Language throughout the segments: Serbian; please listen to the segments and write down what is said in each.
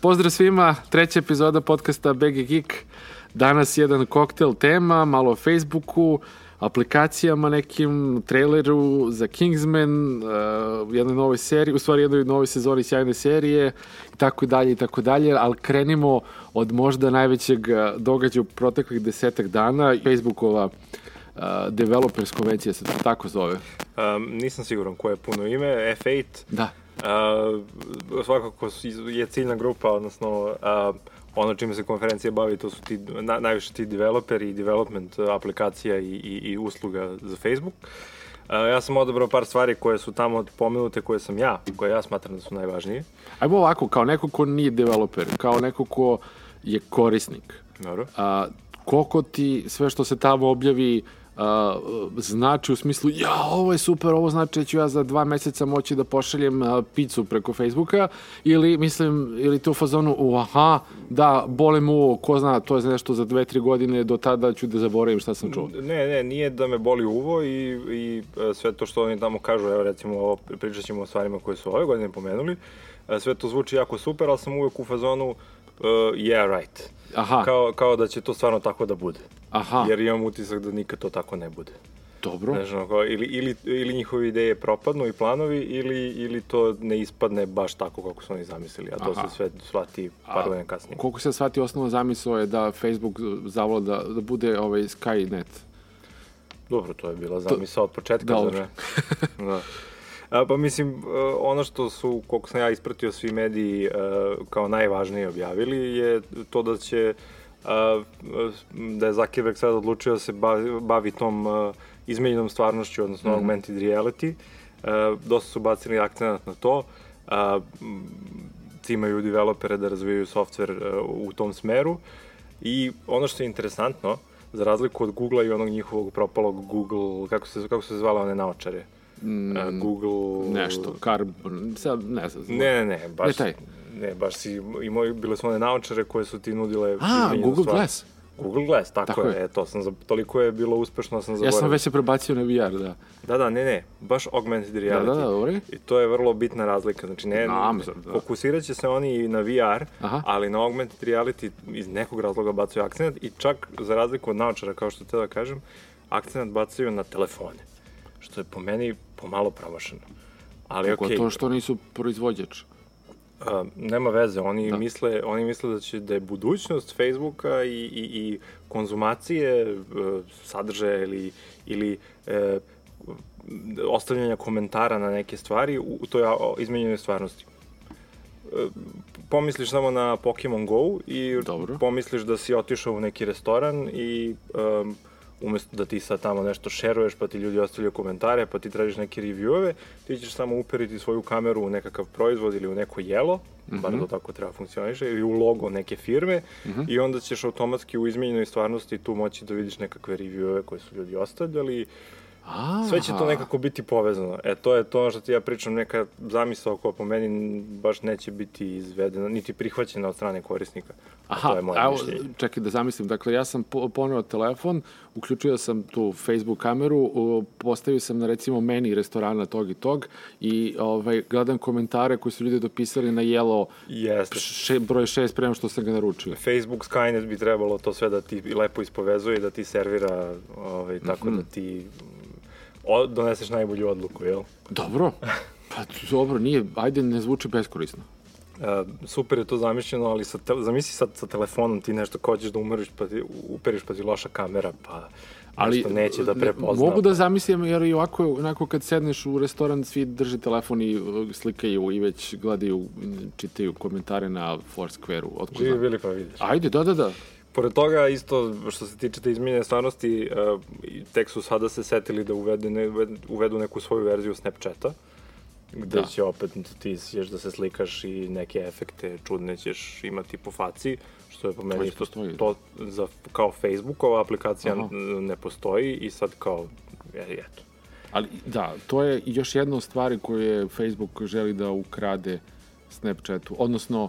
Pozdrav svima, treća epizoda podcasta BG Geek. Danas jedan koktel tema, malo o Facebooku, aplikacijama nekim, traileru za Kingsman, uh, jednoj novoj seriji, u stvari jednoj novoj sezoni sjajne serije i tako dalje i tako dalje, ali krenimo od možda najvećeg uh, događaja u proteklih desetak dana, Facebookova uh, developers konvencija se tako zove. Um, nisam siguran koje je puno ime, F8. Da. Uh, svakako je ciljna grupa, odnosno uh, ono čime se konferencija bavi, to su ti, na, najviše ti developeri i development aplikacija i, i, i usluga za Facebook. Uh, ja sam odabrao par stvari koje su tamo pomenute, koje sam ja, koje ja smatram da su najvažnije. Ajmo ovako, kao neko ko nije developer, kao neko ko je korisnik. Dobro. A, koliko ti sve što se tamo objavi uh, znači u smislu ja, ovo je super, ovo znači da ću ja za dva meseca moći da pošaljem uh, picu preko Facebooka ili mislim, ili to u fazonu u aha, da, bole mu ko zna, to je nešto za dve, tri godine, do tada ću da zaboravim šta sam čuo. Ne, ne, nije da me boli uvo i, i e, sve to što oni tamo kažu, evo recimo, ovo, pričat ćemo o stvarima koje su ove godine pomenuli, e, sve to zvuči jako super, ali sam uvek u fazonu uh, yeah, right. Aha. Kao, kao da će to stvarno tako da bude. Aha. Jer imam utisak da nikad to tako ne bude. Dobro. Znaš, ono, ili, ili, ili njihove ideje propadnu i planovi, ili, ili to ne ispadne baš tako kako su oni zamislili, a to Aha. se sve shvati par godina kasnije. Koliko se shvati osnovna zamisla je da Facebook zavlada, da bude ovaj Skynet. Dobro, to je bila zamisla od početka, Dobro. zar ne? da. A, pa mislim, e, ono što su, koliko sam ja ispratio svi mediji e, kao najvažnije objavili je to da će da je Zuckerberg sad odlučio da se bavi, bavi tom izmenjenom stvarnošću, odnosno mm. augmented reality. Dosta su bacili akcenat na to. Cimaju developere da razvijaju softver u tom smeru. I ono što je interesantno, za razliku od Google-a i onog njihovog propalog Google, kako se, kako se zvala one naočare? Mm, Google... Nešto, Carbon, sad ne znam. Ne, ne, ne, baš... Ne taj. Ne, baš si imao, bile su one naočare koje su ti nudile... A, Google stvar. Glass. Google Glass, tako, Tako je. je. E, to sam, toliko je bilo uspešno, sam Ja zaboravio. sam već se prebacio na VR, da. Da, da, ne, ne, baš augmented reality. Da, da, da, dobro. I to je vrlo bitna razlika. Znači, ne, znam, da. fokusirat će se oni i na VR, Aha. ali na augmented reality iz nekog razloga bacaju akcent i čak za razliku od naočara, kao što te da kažem, akcent bacaju na telefone. Što je po meni pomalo promašeno. Ali okej. Okay. to što nisu proizvođač. A, nema veze, oni Da. misle, oni misle da će da je budućnost Facebooka i, i, i konzumacije e, sadržaja ili, ili e, ostavljanja komentara na neke stvari u, u toj izmenjenoj stvarnosti. E, pomisliš samo na Pokemon Go i Dobro. pomisliš da si otišao u neki restoran i um, umesto da ti sad tamo nešto šeruješ, pa ti ljudi ostavljaju komentare, pa ti tražiš neke reviewove, ti ćeš samo uperiti svoju kameru u nekakav proizvod ili u neko jelo, mm -hmm. bar to tako treba funkcioniše, ili u logo neke firme mm -hmm. i onda ćeš automatski u izmenjenoj stvarnosti tu moći da vidiš nekakve reviewove koje su ljudi ostavljali. A, Sve će to nekako biti povezano. E, to je to što ti ja pričam, neka zamisao koja po meni baš neće biti izvedena, niti prihvaćena od strane korisnika. Aha, to je moje evo, mišljenje. čekaj da zamislim. Dakle, ja sam po, poneo telefon, uključio sam tu Facebook kameru, postavio sam na recimo meni restorana tog i tog i ovaj, gledam komentare koji su ljudi dopisali na jelo Jeste. še, broj 6 prema što sam ga naručio. Facebook Skynet bi trebalo to sve da ti lepo ispovezuje i da ti servira ovaj, tako Mhm. da ti o, doneseš najbolju odluku, jel? Dobro. Pa dobro, nije, ajde, ne zvuči beskorisno. Uh, super je to zamišljeno, ali sa te, zamisli sad sa telefonom ti nešto ko hoćeš da umeriš pa ti, uperiš pa ti loša kamera, pa Ali nešto neće da prepozna. Mogu da zamislim, jer i ovako, onako kad sedneš u restoran, svi drže telefon i uh, slikaju i već gledaju, čitaju komentare na Foursquare-u. Živi bili pa vidiš. Ajde, da, da, da. Pored toga, isto što se tiče te izmenjene stvarnosti, i tek su sada se setili da uvedu, ne, uvedu neku svoju verziju Snapchata, gde Da. će opet ti ćeš da se slikaš i neke efekte čudne ćeš imati po faci, što je po meni isto postoji. to za, kao Facebookova aplikacija Aha. ne postoji i sad kao, e, eto. Ali da, to je još jedna od stvari koje Facebook želi da ukrade Snapchatu, odnosno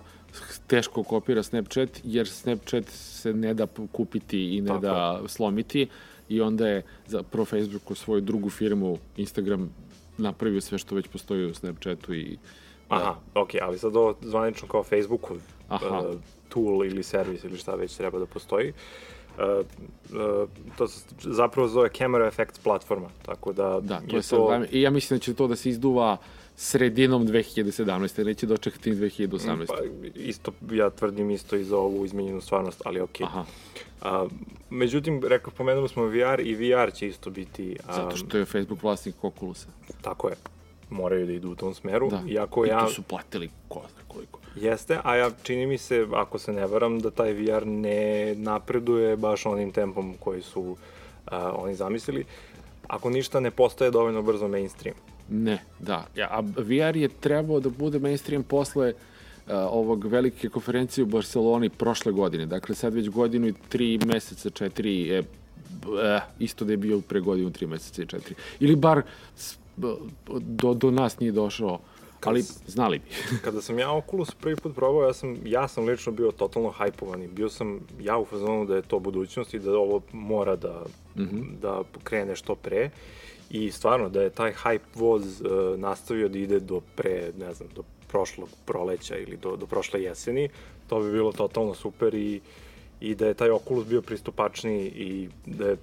teško kopira Snapchat, jer Snapchat se ne da kupiti i ne Tako da slomiti i onda je za pro Facebooku svoju drugu firmu Instagram napravio sve što već postoji u Snapchatu i Aha, ok, ali sad ovo zvanično kao Facebookov Aha. uh, tool ili servis ili šta već treba da postoji. Uh, uh, to se zapravo zove Camera Effects platforma, tako da, Da, to je sad, to... i ja mislim da će to da se izduva sredinom 2017. neće dočekati 2018. Pa, isto, ja tvrdim isto i za ovu izmenjenu stvarnost, ali okej. Aha. A, međutim, rekao, pomenuli smo VR i VR će isto biti... A, Zato što je Facebook vlasnik Oculusa. Tako je. Moraju da idu u tom smeru. Da. Iako I ja... to su platili ko zna koliko. Jeste, a ja čini mi se, ako se ne varam, da taj VR ne napreduje baš onim tempom koji su a, oni zamislili. Ako ništa, ne postaje dovoljno brzo mainstream. Ne, da. Ja, a VR je trebao da bude mainstream posle uh, ovog velike konferencije u Barceloni prošle godine. Dakle, sad već godinu i tri meseca, četiri je eh, isto da je bio pre godinu, tri meseca i četiri. Ili bar do, do nas nije došao, ali znali bi. Kada sam ja Oculus prvi put probao, ja sam, ja sam lično bio totalno hajpovan i bio sam ja u fazonu da je to budućnost i da ovo mora da, mm -hmm. da krene što pre. I stvarno, da je taj hype voz uh, nastavio da ide do pre, ne znam, do prošlog proleća ili do, do prošle jeseni, to bi bilo totalno super i, i da je taj Oculus bio pristupačniji i da je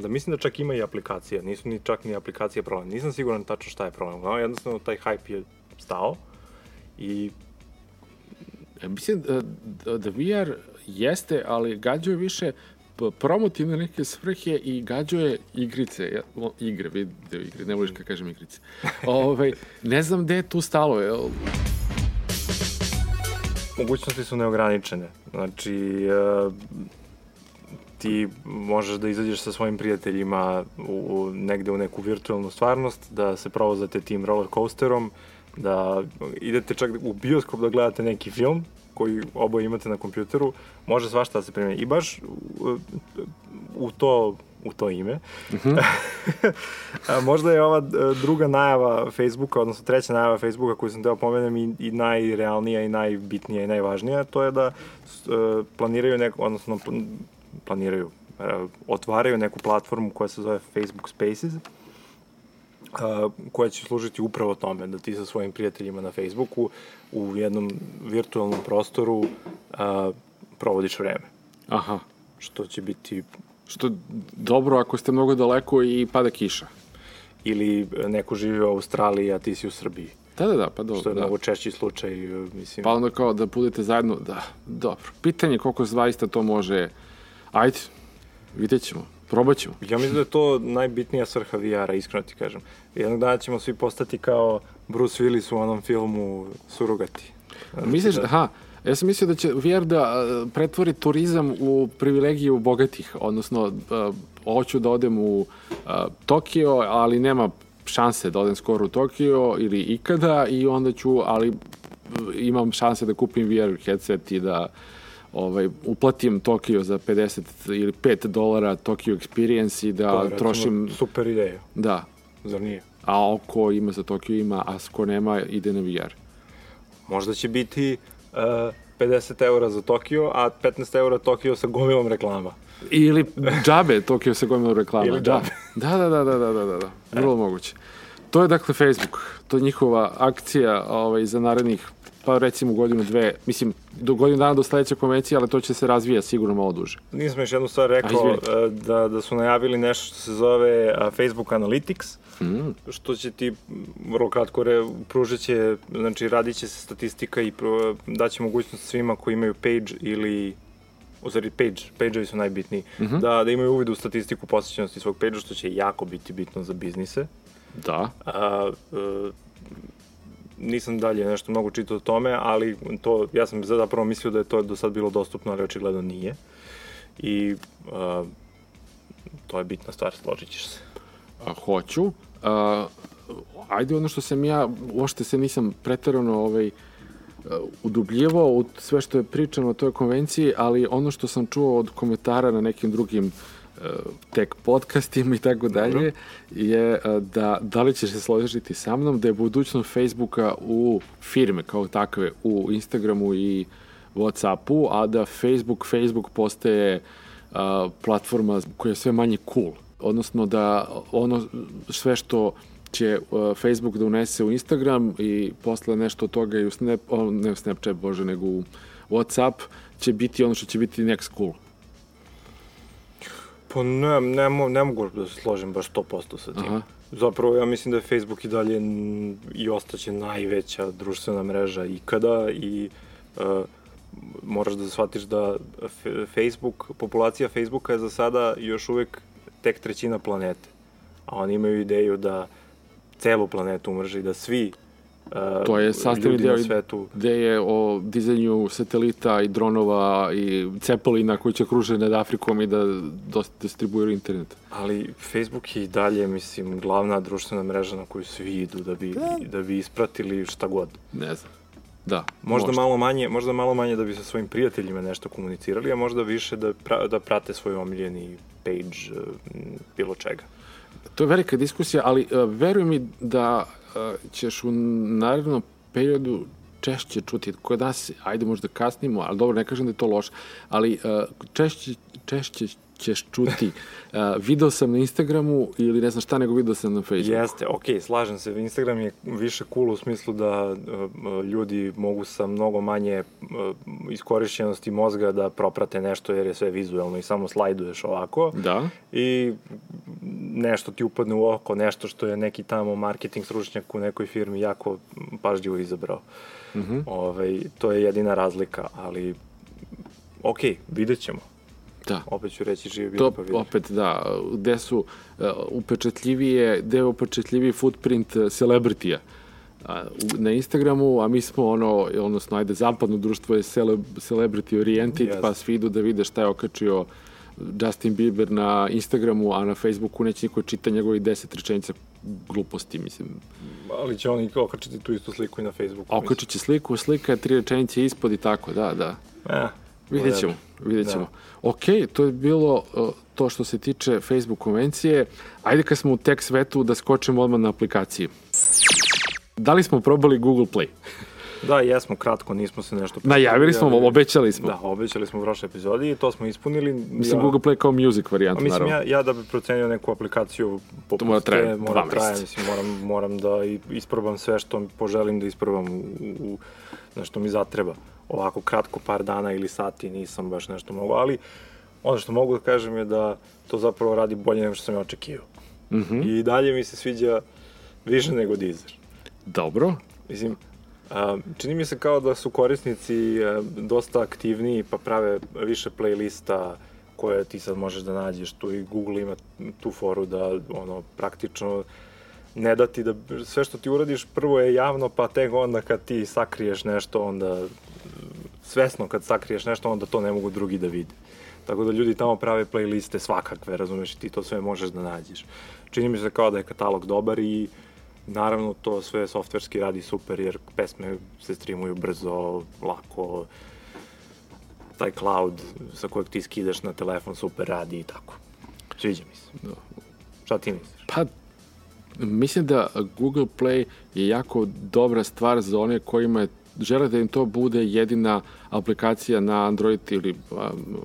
da mislim da čak ima i aplikacija, nisu ni čak ni aplikacije problem. Nisam siguran tačno šta je problem. No, jednostavno taj hype je stao i Ja mislim da, da VR jeste, ali gađaju više promotivne neke svrhe i gađuje igrice, ja, o, igre, video igre, ne voliš kad kažem igrice. Ove, ovaj, ne znam gde je tu stalo. Je. Mogućnosti su neograničene. Znači, uh, ti možeš da izađeš sa svojim prijateljima u, negde u neku virtualnu stvarnost, da se provozate tim roller coasterom, da idete čak u bioskop da gledate neki film, koji oboje imate na kompjuteru, može svašta da se primeni. I baš u, u to u to ime. Uh -huh. A, možda je ova druga najava Facebooka, odnosno treća najava Facebooka koju sam teo pomenem i, i najrealnija i najbitnija i najvažnija, to je da uh, planiraju neko, odnosno planiraju, uh, otvaraju neku platformu koja se zove Facebook Spaces, koja će služiti upravo tome, da ti sa svojim prijateljima na Facebooku u jednom virtualnom prostoru uh, provodiš vreme. Aha. Što će biti... Što dobro ako ste mnogo daleko i pada kiša. Ili neko živi u Australiji, a ti si u Srbiji. Da, da, da, pa dobro. Što je da. mnogo češći slučaj, mislim. Pa onda kao da budete zajedno, da, dobro. Pitanje koliko zaista to može, ajde, vidjet ćemo. Probat ćemo. Ja mislim da je to najbitnija svrha VR-a, iskreno ti kažem. Jednog dana ćemo svi postati kao Bruce Willis u onom filmu Surugati. Znači, Misliš, da... aha, ja sam mislio da će VR da pretvori turizam u privilegiju bogatih, odnosno uh, hoću da odem u uh, Tokio, ali nema šanse da odem skoro u Tokio ili ikada i onda ću, ali imam šanse da kupim VR headset i da ovaj, uplatim Tokio za 50 ili 5 dolara Tokio Experience i da to je, trošim... Super ideja. Da. Zar nije? A oko ima za Tokio ima, a ko nema ide na VR. Možda će biti uh, 50 eura za Tokio, a 15 eura Tokio sa gomilom reklama. Ili džabe Tokio sa gomilom reklama. Ili da. Da, da, da, da, da, da, da. Vrlo e. moguće. To je dakle Facebook. To je njihova akcija ovaj, za narednih pa recimo godinu, dve, mislim, do godinu dana do sledeće konvencije, ali to će se razvija sigurno malo duže. Nisam još jednu stvar rekao, A, da, da su najavili nešto što se zove Facebook Analytics, mm. što će ti vrlo kratko re, pružit će, znači radit će se statistika i pro, daće mogućnost svima koji imaju page ili u stvari page, page-ovi su najbitniji, mm -hmm. da, da imaju uvid u statistiku posjećenosti svog page-a, što će jako biti bitno za biznise. Da. A, a, nisam dalje nešto mnogo čitao o tome, ali to, ja sam zapravo mislio da je to do sad bilo dostupno, ali očigledno nije. I uh, to je bitna stvar, složit ćeš se. A, hoću. Uh, ajde ono što sam ja, uopšte se nisam pretarano ovaj, udubljivao u sve što je pričano o toj konvenciji, ali ono što sam čuo od komentara na nekim drugim tek podcastima i tako dalje, je da, da li ćeš se složiti sa mnom da je budućnost Facebooka u firme kao takve, u Instagramu i Whatsappu, a da Facebook, Facebook postaje a, platforma koja je sve manje cool. Odnosno da ono sve što će uh, Facebook da unese u Instagram i posle nešto od toga i u Snap, ne u Snapchat, bože, nego u Whatsapp će biti ono što će biti next cool. Pa ne, ne, ne mogu da se složim baš 100% sa tim. Aha. Zapravo ja mislim da je Facebook i dalje i ostaće najveća društvena mreža ikada i uh, moraš da shvatiš da Facebook, populacija Facebooka je za sada još uvek tek trećina planete. A oni imaju ideju da celu planetu umrže i da svi To je sastavni deo na svetu gde je o dizajnju satelita i dronova i cepelina koji će kruže nad Afrikom i da distribuiraju internet. Ali Facebook je i dalje, mislim, glavna društvena mreža na koju svi idu da bi, da bi ispratili šta god. Ne znam. Da. Možda malo manje, možda malo manje da bi sa svojim prijateljima nešto komunicirali, a možda više da, pra, da prate svoj omiljeni page uh, bilo čega. To je velika diskusija, ali uh, veruj mi da uh, ćeš u narednom periodu češće čuti, kod nas, ajde možda kasnimo, ali dobro, ne kažem da je to loše, ali uh, češće, češće ćeš čuti. Uh, video sam na Instagramu ili ne znam šta, nego video sam na Facebooku. Jeste, okej, slažem se, Instagram je više cool u smislu da uh, ljudi mogu sa mnogo manje uh, iskorišćenosti mozga da proprate nešto jer je sve vizuelno i samo slajduješ ovako. Da. i nešto ti upadne u oko, nešto što je neki tamo marketing stručnjak u nekoj firmi jako pažljivo izabrao. Mm -hmm. Ove, to je jedina razlika, ali ok, vidjet ćemo. Da. Opet ću reći živi To bili pa vidiš. opet, da, gde su uh, upečetljivije, gde je upečetljiviji footprint uh, celebritija. A, u- na Instagramu, a mi smo ono, odnosno, ajde, zapadno društvo je cele, celebrity oriented, Yes. pa svi idu da vide šta je okačio Justin Bieber na Instagramu, a na Facebooku neće niko čita njegovih deset rečenica gluposti, mislim. Ali će oni okačiti tu istu sliku i na Facebooku. Okačit će sliku, slika je tri rečenice ispod i tako, da, da. Eh, Vidjet ćemo, vidjet Da. ćemo. Ok, to je bilo uh, to što se tiče Facebook konvencije. Ajde kad smo u tek svetu da skočimo odmah na aplikaciji. Da li smo probali Google Play? Da, jesmo, kratko, nismo se nešto... Najavili smo, ali- obećali smo. Da, obećali smo u prošloj epizodi i to smo ispunili. Mislim, Google Play kao music A varijantu, mislim, naravno. ja, ja da bi procenio neku aplikaciju poput To mora traje te, dva mora traje, mislim, moram, moram da isprobam sve što poželim da isprobam u, u, na što mi zatreba. Ovako kratko, par dana ili sati nisam baš nešto mogu, ali ono što mogu da kažem je da to zapravo radi bolje nego što sam ja očekivao. Mhm. I dalje mi se sviđa više nego Deezer. Dobro. Mislim, čini mi se kao da su korisnici a, dosta aktivniji pa prave više playlista koje ti sad možeš da nađeš tu i Google ima tu foru da ono praktično ne da ti da sve što ti uradiš prvo je javno pa tek onda kad ti sakriješ nešto onda svesno kad sakriješ nešto onda to ne mogu drugi da vide. Tako da ljudi tamo prave playliste svakakve, razumeš, i ti to sve možeš da nađeš. Čini mi se kao da je katalog dobar i naravno to sve softverski radi super jer pesme se streamuju brzo, lako, taj cloud sa kojeg ti skidaš na telefon super radi i tako. Sviđa mi se. Da. Šta ti misliš? Pa, mislim da Google Play je jako dobra stvar za one kojima je žele da im to bude jedina aplikacija na Android ili um,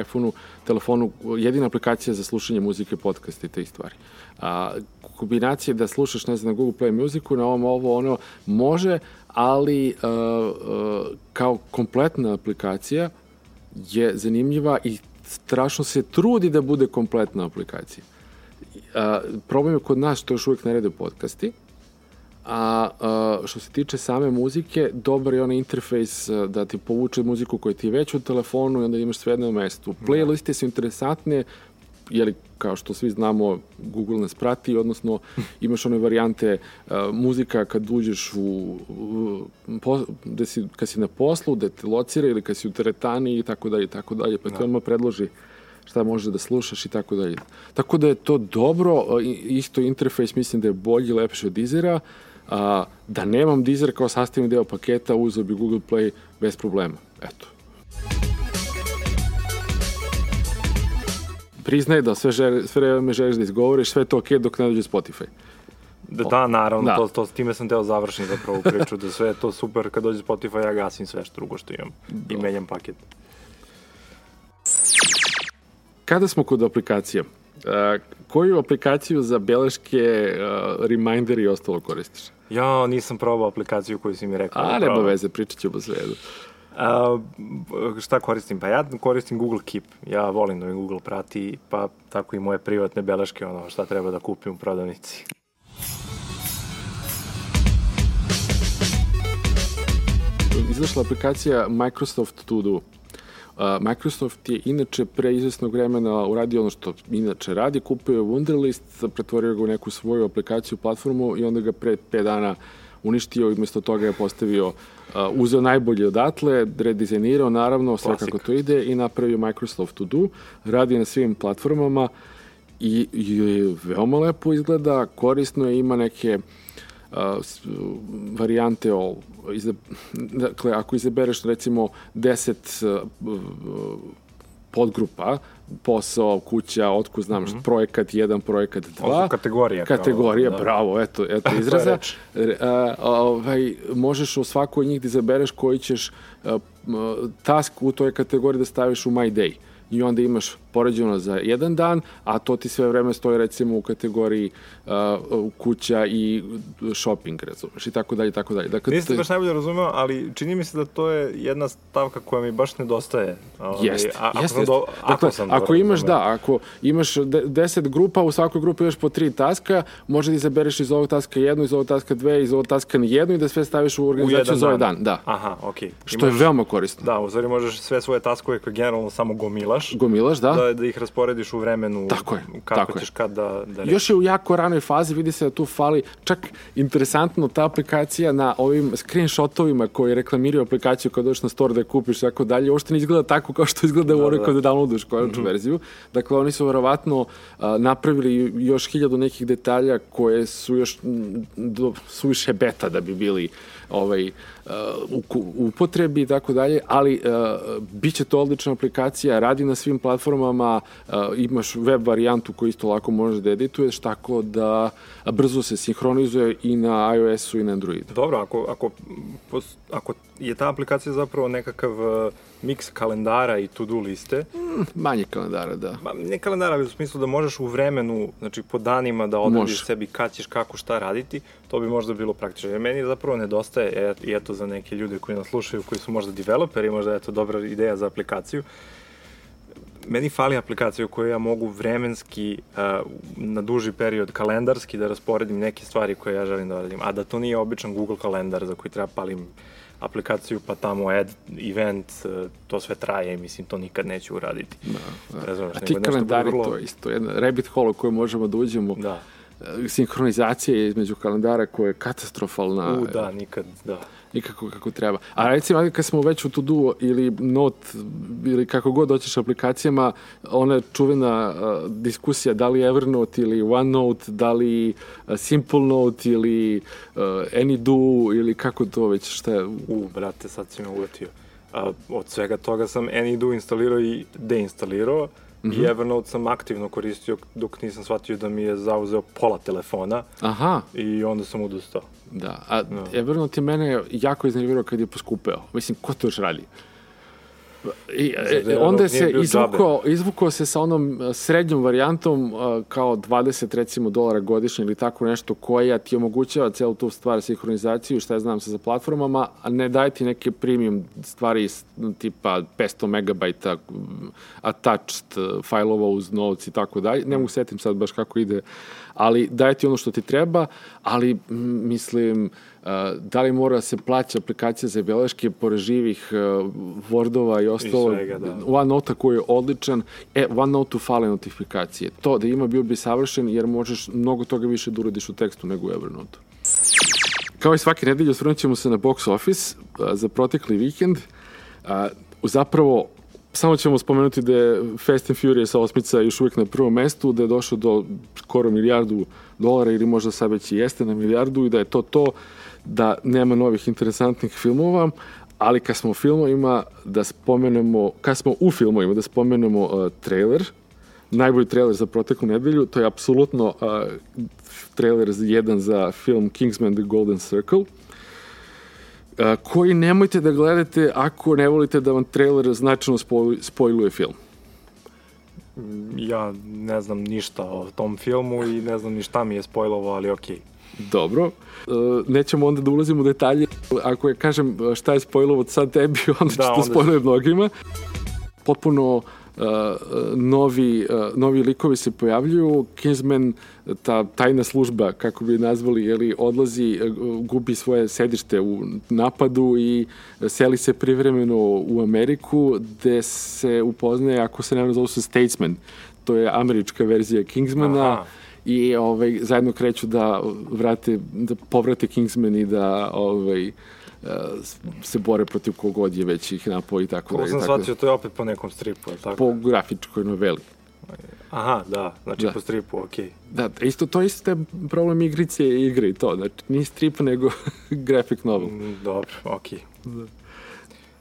iPhoneu, telefonu, jedina aplikacija za slušanje muzike, podcasta i te stvari. A, kombinacije da slušaš, ne znam, na Google Play muziku, na ovom ovo, ono, može, ali uh, uh, kao kompletna aplikacija je zanimljiva i strašno se trudi da bude kompletna aplikacija. A, problem je kod nas što još uvijek ne rade podcasti, a, a što se tiče same muzike, dobar je onaj interfejs da ti povuče muziku koja ti je već u telefonu i onda imaš sve jedno mesto. Playliste su interesantne, jeli, kao što svi znamo, Google nas prati, odnosno imaš one varijante a, muzika kad uđeš u, u po, da si, kad si na poslu, da te locira ili kad si u teretani i tako dalje i tako dalje, pa ti odmah predloži šta možeš da slušaš i tako dalje. Tako da je to dobro, i- isto interfejs mislim da je bolji lepši od Deezera, a, da nemam Deezer kao sastavni deo paketa, uzeo bi Google Play bez problema. Eto. Priznaj da sve, žele, sve vreme želiš da izgovoriš, sve je to okej dok ne dođe Spotify. Da, da naravno, Da. To, to, s time sam teo završiti zapravo priču, da sve je to super, kad dođe Spotify ja gasim sve što drugo što imam i menjam paket. Kada smo kod aplikacija, a, koju aplikaciju za beleške, uh, reminder i ostalo koristiš? Ja nisam probao aplikaciju koju si mi rekao. A, da nema veze, pričat ćemo sve jedno. A, šta koristim? Pa ja koristim Google Keep. Ja volim da mi Google prati, pa tako i moje privatne beleške, ono šta treba da kupim u prodavnici. Izašla aplikacija Microsoft To Do. Microsoft je inače pre izvesnog vremena uradio ono što inače radi, kupio je Wunderlist, pretvorio ga u neku svoju aplikaciju, platformu i onda ga pre 5 dana uništio i umesto toga je postavio, uh, uzeo najbolje odatle, redizajnirao naravno sve kako to ide i napravio Microsoft To Do. Radi na svim platformama i, i veoma lepo izgleda, korisno je, ima neke uh, varijante o iza, dakle ako izabereš recimo 10 uh, podgrupa posao, kuća, otko znam mm -hmm. projekat 1, projekat 2. Ovo su kategorije, kao, Kategorija, da. bravo, eto, eto izraza. a, ovaj, možeš u svakoj od njih da izabereš koji ćeš a, m, task u toj kategoriji da staviš u My Day. I onda imaš poređeno za jedan dan, a to ti sve vreme stoji recimo u kategoriji uh, kuća i shopping, razumeš, i tako dalje, i tako dalje. Dakle, Nisam to je- baš najbolje razumeo, ali čini mi se da to je jedna stavka koja mi baš nedostaje. Ovaj, Jeste, a- ako jeste, sam jeste. do- ako Dakle, sam ako dobro imaš, da, ako imaš de, deset grupa, u svakoj grupi imaš po tri taska, može da izabereš iz ovog taska jednu, iz ovog taska dve, iz ovog taska jednu i da sve staviš u organizaciju za ovaj dan. Da. Aha, okej. Što je veoma korisno. Da, u stvari možeš sve svoje taskove koje generalno samo gomilaš, Gomilaš, da? da, da ih rasporediš u vremenu Tako je, kako tako je. ćeš kad da, da Još je u jako ranoj fazi, vidi se da tu fali, čak interesantno ta aplikacija na ovim screenshotovima koji reklamiraju aplikaciju kada dođeš na store da je kupiš i tako dalje, uopšte ne izgleda tako kao što izgleda u onoj da. kada downloaduješ konačnu verziju. Dakle, oni su verovatno a, napravili još hiljadu nekih detalja koje su još do, suviše beta da bi bili ovaj, a, u, upotrebi i tako dalje, ali a, bit će to odlična aplikacija, radi na svim platformama, a, imaš web varijantu koju isto lako možeš da edituješ, tako da brzo se sinhronizuje i na iOS-u i na Androidu. Dobro, ako, ako, pos- ako je ta aplikacija zapravo nekakav uh, miks kalendara i to-do liste, Manje kalendara, da. Ma, ne kalendara, ali u smislu da možeš u vremenu, znači po danima da odrediš Može. sebi kad ćeš kako šta raditi, to bi možda bilo praktično. Jer meni zapravo nedostaje, e, i eto za neke ljude koji nas slušaju, koji su možda developeri, možda je to dobra ideja za aplikaciju, meni fali aplikacija u kojoj ja mogu vremenski, uh, na duži period, kalendarski da rasporedim neke stvari koje ja želim da radim, a da to nije običan Google kalendar za koji treba palim aplikaciju, pa tamo add event, uh, to sve traje i mislim to nikad neću uraditi. da. Razumeš, A ti kalendari, vrlo- to je isto jedna rabbit hole u koju možemo da uđemo. Da. E, Sinhronizacija između kalendara koja je katastrofalna. U, da, nikad, da. nikako kako treba. A recimo, kad smo već u To-Do ili Note ili kako god doćeš aplikacijama, ona čuvena uh, diskusija da li Evernote ili OneNote, da li uh, Simple Note ili uh, AnyDo ili kako to već, šta je, U, brate, sad si me uletio. A, od svega toga sam AnyDo instalirao i deinstalirao mm -hmm. i Evernote sam aktivno koristio dok nisam shvatio da mi je zauzeo pola telefona aha, i onda sam odustao. da. A Evernote je mene jako iznervirao kad je poskupeo. Mislim, ko to još radi? I, e, onda se izvukao, izvukao se sa onom e, srednjom varijantom e, kao 20 recimo dolara godišnje ili tako nešto koja ti omogućava celu tu stvar sinhronizaciju šta ja znam sa za platformama, a ne daje ti neke premium stvari tipa 500 megabajta attached e, fajlova uz notes i tako dalje. Ne mogu setim sad baš kako ide, ali daje ti ono što ti treba, ali mislim Uh, da li mora da se plaća aplikacija za beleške pored živih uh, Wordova i ostalo. svega, da. OneNote koji je odličan. E, OneNote-u fale notifikacije. To da ima bio bi savršen jer možeš mnogo toga više da uradiš u tekstu nego u Evernote. Kao i svake nedelje osvrnut ćemo se na box office a, za protekli vikend. Zapravo, samo ćemo spomenuti da je Fast and Furious osmica još uvijek na prvom mestu, da je došao do skoro milijardu dolara ili možda sad već i jeste na milijardu i da je to to da nema novih interesantnih filmova, ali kad smo u filmovima da spomenemo, kad smo u filmovima da spomenemo uh, trailer, najbolji trailer za proteklu nedelju, to je apsolutno uh, trailer jedan za film Kingsman The Golden Circle, koji nemojte da gledate ako ne volite da vam trailer značajno spoj- spojluje film. Ja ne znam ništa o tom filmu i ne znam ni šta mi je spojlovo, ali okej. Okay. Dobro. E, nećemo onda da ulazimo u detalje. Ako je, kažem, šta je spojlovo sad tebi, onda da, ću to spojlove mnogima. Potpuno novi, uh, novi likovi se pojavljuju. Kingsman, ta tajna služba, kako bi nazvali, jeli, odlazi, uh, gubi svoje sedište u napadu i seli se privremeno u Ameriku, gde se upoznaje, ako se ne zove se Statesman, to je američka verzija Kingsmana, Aha i ovaj, zajedno kreću da vrate, da povrate Kingsman i da ovaj, se bore protiv kogod je već ih napao i tako da. Kako sam shvatio, to je opet po nekom stripu, je tako? Po grafičkoj noveli. Aha, da, znači da. po stripu, okej. Okay. Da, isto, to isto je problem igrice i igre i to, znači nije strip nego graphic novel. Mm, dobro, okej. Okay.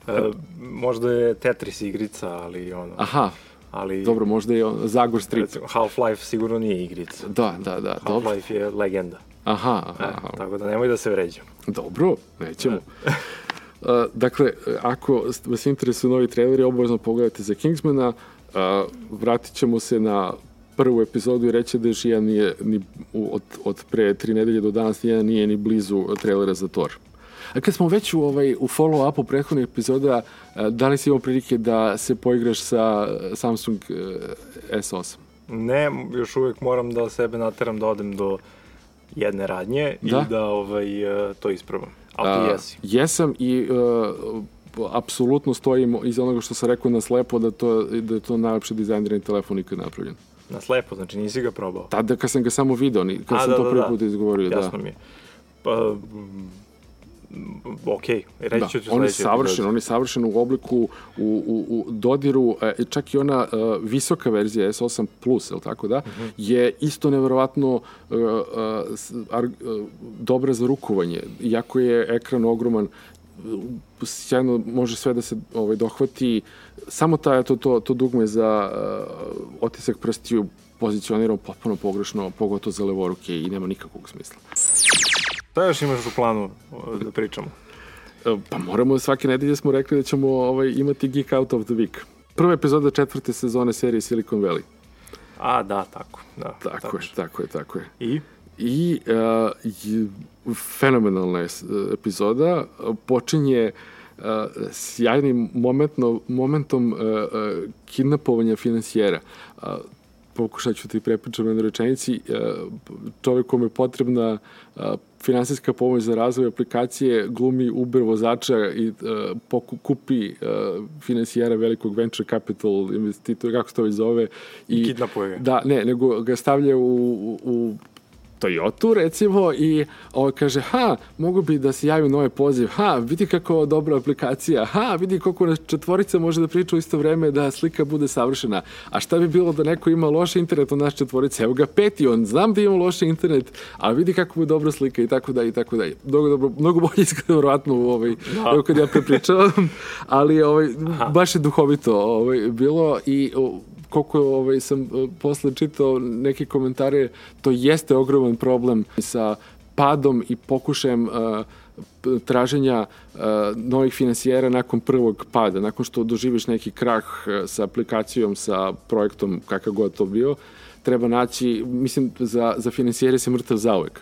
Da. E, možda je Tetris igrica, ali ono... Aha, ali... Dobro, možda je Zagor strip. Half-Life sigurno nije igrica. Da, da, da. Half-Life je legenda. Aha, aha, e, tako da nemoj da se vređamo. Dobro, nećemo. Uh, dakle, ako vas interesuju novi traileri, obavezno pogledajte za Kingsmana. Uh, vratit ćemo se na prvu epizodu i reći da jedan nije, ni, od, od pre tri nedelje do danas jedan nije ni blizu trailera za Thor. A kad smo već u, ovaj, u follow-upu prethodnih epizoda, da li si imao prilike da se poigraš sa Samsung S8? Ne, još uvek moram da sebe nateram da odem do jedne radnje da? i da ovaj, to isprobam. Ali ti jesi. Jesam i uh, apsolutno stojim iz onoga što sam rekao na slepo da, to, da je to najlepši dizajnirani telefon ikad napravljen. Na slepo, znači nisi ga probao? Tada kad sam ga samo video, kad A, sam da, to da, prvi da. put izgovorio, Jasno da. Jasno mi je. Pa, ok, reći da, ću on je savršen, on je savršen u obliku, u, u, u dodiru, e, čak i ona uh, visoka verzija S8 Plus, je tako da, uh mhm. -huh. je isto neverovatno uh, uh, ar, uh, dobra za rukovanje, iako je ekran ogroman, sjajno može sve da se ovaj, dohvati, samo ta, to, to, to dugme za uh, otisak prstiju pozicioniramo potpuno pogrešno, pogotovo za levoruke i nema nikakvog smisla. Šta još imaš u planu da pričamo? E, pa moramo, svake nedelje smo rekli da ćemo ovaj, imati Geek Out of the Week. Prva epizoda četvrte sezone serije Silicon Valley. A, da, tako. Da, tako, tako je, tako je, tako je. I? I uh, fenomenalna je epizoda. Počinje uh, sjajnim momentno, momentom uh, uh, kidnapovanja finansijera. Uh, pokušat ću ti prepričati na rečenici, čovjek kome je potrebna finansijska pomoć za razvoj aplikacije glumi Uber vozača i uh, kupi uh, finansijera velikog venture capital investitora, kako se to već zove. I, I kidnapuje ga. Da, ne, nego ga stavlja u, u Toyota recimo i ovo kaže, ha, mogu bi da se javi nove poziv, ha, vidi kako dobra aplikacija, ha, vidi koliko nas četvorica može da priča u isto vreme da slika bude savršena. A šta bi bilo da neko ima loš internet od nas četvorice? Evo ga peti, on znam da ima loš internet, a vidi kako bude dobra slika i tako dalje i tako dalje. Mnogo, dobro, mnogo bolje izgleda vjerojatno u ovaj, da. kad ja prepričavam, ali ovaj, baš je duhovito ovaj, bilo i koliko ovaj, sam e, posle čitao neke komentare, to jeste ogroman problem sa padom i pokušajem uh, traženja uh, novih finansijera nakon prvog pada, nakon što doživiš neki krah sa aplikacijom, sa projektom, kakav god to bio, treba naći, mislim, za, za finansijere se mrtav zauvek.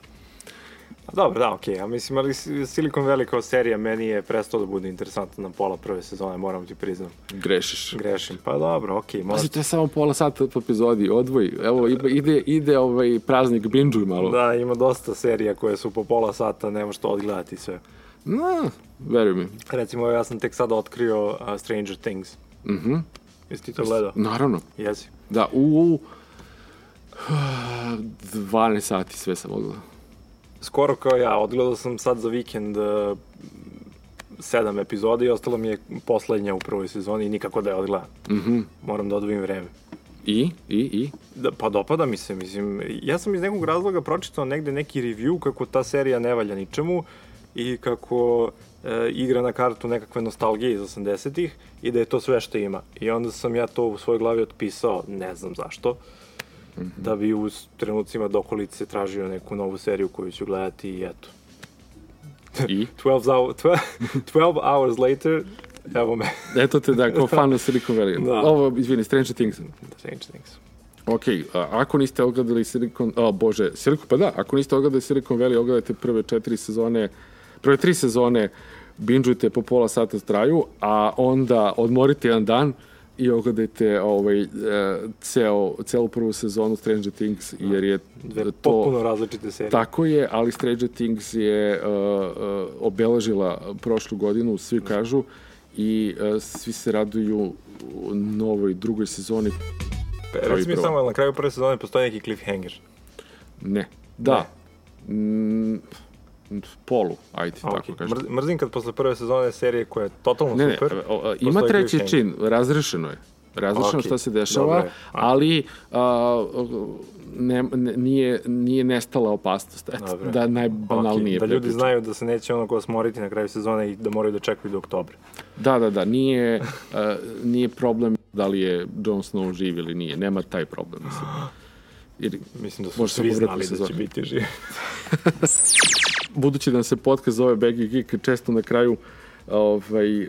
Dobro, da, okej. Okay. Ja mislim, ali Silicon Valley kao serija meni je prestao da bude interesantna na pola prve sezone, moram ti priznam. Grešiš. Grešim. Pa dobro, okej. Okay, možda... to je samo pola sata po epizodi, odvoj. Evo, ide, ide ovaj praznik, binđuj malo. Da, ima dosta serija koje su po pola sata, nema što odgledati sve. No, veruj mi. Recimo, ja sam tek sad otkrio uh, Stranger Things. Mhm. Mm Jesi ti to gledao? Naravno. Jesi. Da, u, u 12 sati sve sam odgledao skoro kao ja, odgledao sam sad za vikend uh, sedam epizoda i ostalo mi je poslednja u prvoj sezoni i nikako da je odgledam. Mm -hmm. Moram da odvojim vreme. I? I? I? Da, pa dopada mi se, mislim. Ja sam iz nekog razloga pročitao negde neki review kako ta serija ne valja ničemu i kako e, igra na kartu nekakve nostalgije iz 80-ih i da je to sve što ima. I onda sam ja to u svojoj glavi otpisao, ne znam zašto -hmm. da bi u trenucima dokolice tražio neku novu seriju koju ću gledati i eto. I? 12, hour, 12, 12 hours later Evo me. Eto te da, kao fan Silicon Valley. Da. Ovo, izvini, Stranger Things. Strange things. Ok, a, ako niste ogledali Silicon, o bože, Silicon, pa da, ako niste ogledali Silicon Valley, ogledajte prve četiri sezone, prve tri sezone, binžujte po pola sata traju, a onda odmorite jedan dan i ogledajte ovaj, e, ceo, celu prvu sezonu Stranger Things, jer je Dve to... potpuno različite serije. Tako je, ali Stranger Things je uh, uh, obeležila prošlu godinu, svi kažu, i uh, svi se raduju novoj drugoj sezoni. Reci mi samo, na kraju prve sezone postoji neki cliffhanger? Ne. Da. Mm, polu, ajde, A, tako kažem. Mrz- Mrzim kad posle prve sezone serije koja je totalno Ne, ne, super. o, o, ima treći cliffhanger. čin, razrešeno je. Razrešeno Ok, šta se dešava, dobro je. ali a, ne, ne, nije, nije nestala opasnost. Dobro. da najbanalnije Ok, Da ljudi znaju da se neće ono ko smoriti na kraju sezone i da moraju da čekaju do oktobra. Da, da, da, nije, uh, nije problem da li je Jon Snow živ ili nije, nema taj problem, mislim. Jer, Mislim da su svi znali da će biti živi. budući da se podcast zove Baggy Geek, često na kraju ovaj, eh,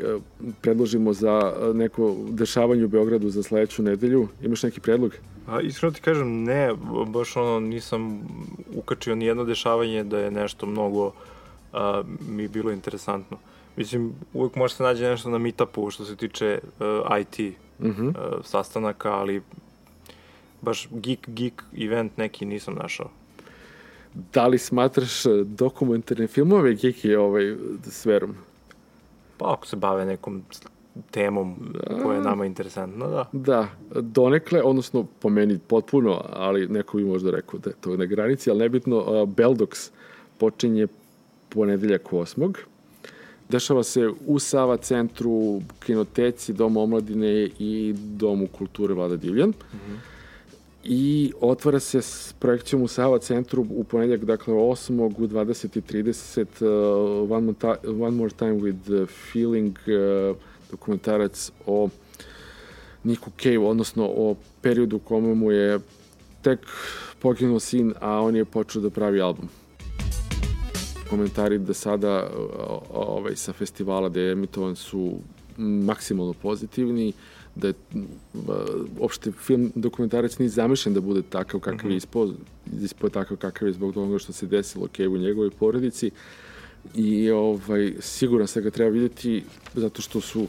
predložimo za eh, neko dešavanje u Beogradu za sledeću nedelju. Imaš neki predlog? A iskreno ti kažem, ne, baš ono nisam ukačio ni jedno dešavanje da je nešto mnogo a, mi bilo interesantno. Mislim, uvek može se nađe nešto na meetupu što se tiče uh, IT Mhm. uh, sastanaka, ali baš geek, geek event neki nisam našao. Da li smatraš eh, dokumentarne filmove Geeki ovaj, sferom? Pa ako se bave nekom temom koja je nama interesantna, da. Da, donekle, odnosno po meni potpuno, ali neko bi možda rekao da je to na granici, ali nebitno, uh, Beldox počinje ponedeljak 8. Dešava se u Sava centru, kinoteci, Domu omladine i Domu kulture Vlada Divljan. I otvara se s projekcijom u Sava centru u ponedeljak, dakle 8. u 20.30 uh, one, one More Time with Feeling uh, dokumentarac o Niku Cave, odnosno o periodu u kome mu je tek poginuo sin, a on je počeo da pravi album. Komentari da sada o- ovaj, sa festivala da je emitovan su maksimalno pozitivni, da je uopšte film dokumentarac nije zamišljen da bude takav kakav je ispao, ispao je takav kakav je zbog toga što se desilo Cave u njegovoj porodici. I ovaj, siguran sam da ga treba vidjeti zato što su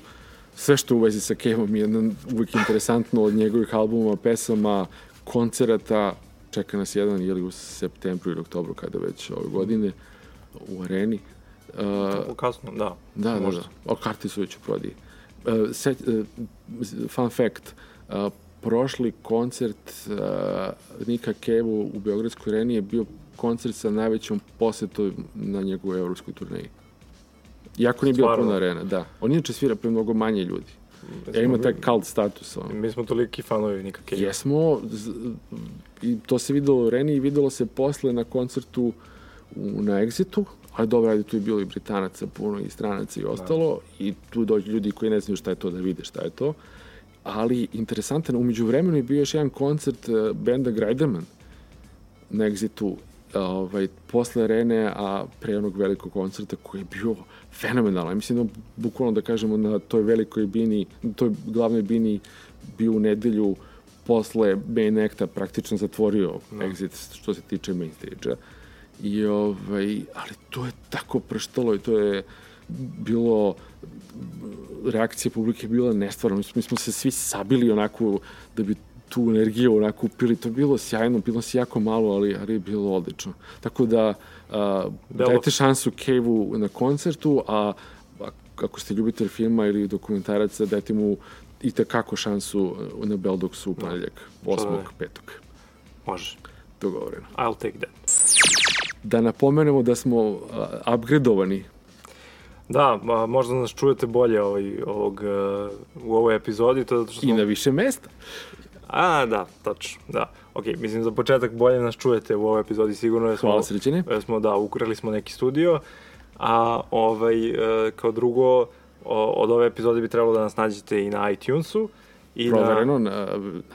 sve što u vezi sa Kevom je uvijek interesantno od njegovih albuma, pesama, koncerata, čeka nas jedan ili u septembru ili oktobru kada već ove godine u areni. Uh, Kasno, da. da, da, možda. da. O, karte su već u. Uh, se, uh, fun fact, uh, prošli koncert uh, Nika Kevu u Beogradskoj areni je bio koncert sa najvećom posetom na njegovoj evropskoj turneji. Iako nije bila puna arena, da. On inače svira pre mnogo manje ljudi. Ja ima taj cult status. On. Mi smo toliki fanovi Nika Cave. Jesmo, i to se videlo u areni i videlo se posle na koncertu u, na Exitu, ali dobro, ajde, tu je bilo i Britanaca puno i stranaca i ostalo, i tu dođu ljudi koji ne znaju šta je to, da vide šta je to. Ali interesantan, umeđu vremenu je bio još jedan koncert uh, benda Grajdeman na Exitu, ovaj, posle arene, a pre onog velikog koncerta koji je bio fenomenalan. Mislim da bukvalno da kažemo na toj velikoj bini, na toj glavnoj bini bio u nedelju posle main acta praktično zatvorio no. exit što se tiče main stage-a. I ovaj, ali to je tako prštalo i to je bilo reakcija publike je bila nestvarna. Mi smo, mi smo se svi sabili onako da bi tu energiju onako upili. To je bilo sjajno, bilo se jako malo, ali, ali je bilo odlično. Tako da a, Delo- dajte šansu Cave-u na koncertu, a a ako ste ljubitelj filma ili dokumentaraca, dajte mu i tekako šansu na Beldoksu u ponedljak, 8. petog. Može. Dogovoreno. I'll take that. Da napomenemo da smo a, upgradeovani Da, a, možda nas čujete bolje ovaj, ovog, uh, u ovoj epizodi, to zato što i smo... na više mesta. A, da, tačno, da. Ok, mislim, za početak bolje nas čujete u ovoj epizodi, sigurno jer smo... Hvala srećene. jer smo, da, ukrili smo neki studio, a ovaj, e, kao drugo, od ove epizode bi trebalo da nas nađete i na iTunesu, i Provereno, na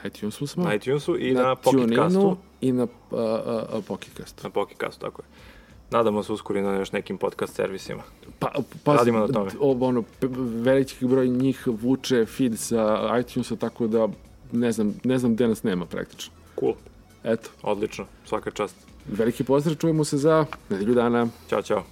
iTunesu smo. na, na iTunesu i na, na Pocketcastu. i na a, Pocketcastu. Na Pocketcastu, tako je. nadamo se uskoro i na još nekim podcast servisima. Pa, pa, Radimo na tome. o- Ono, veliki broj njih vuče feed sa iTunesa, tako da ne znam, ne znam gde nas nema praktično. Cool, Eto, odlično, svaka čast. veliki pozdrav, čujemo se za nedelju dana. Ćao, čao.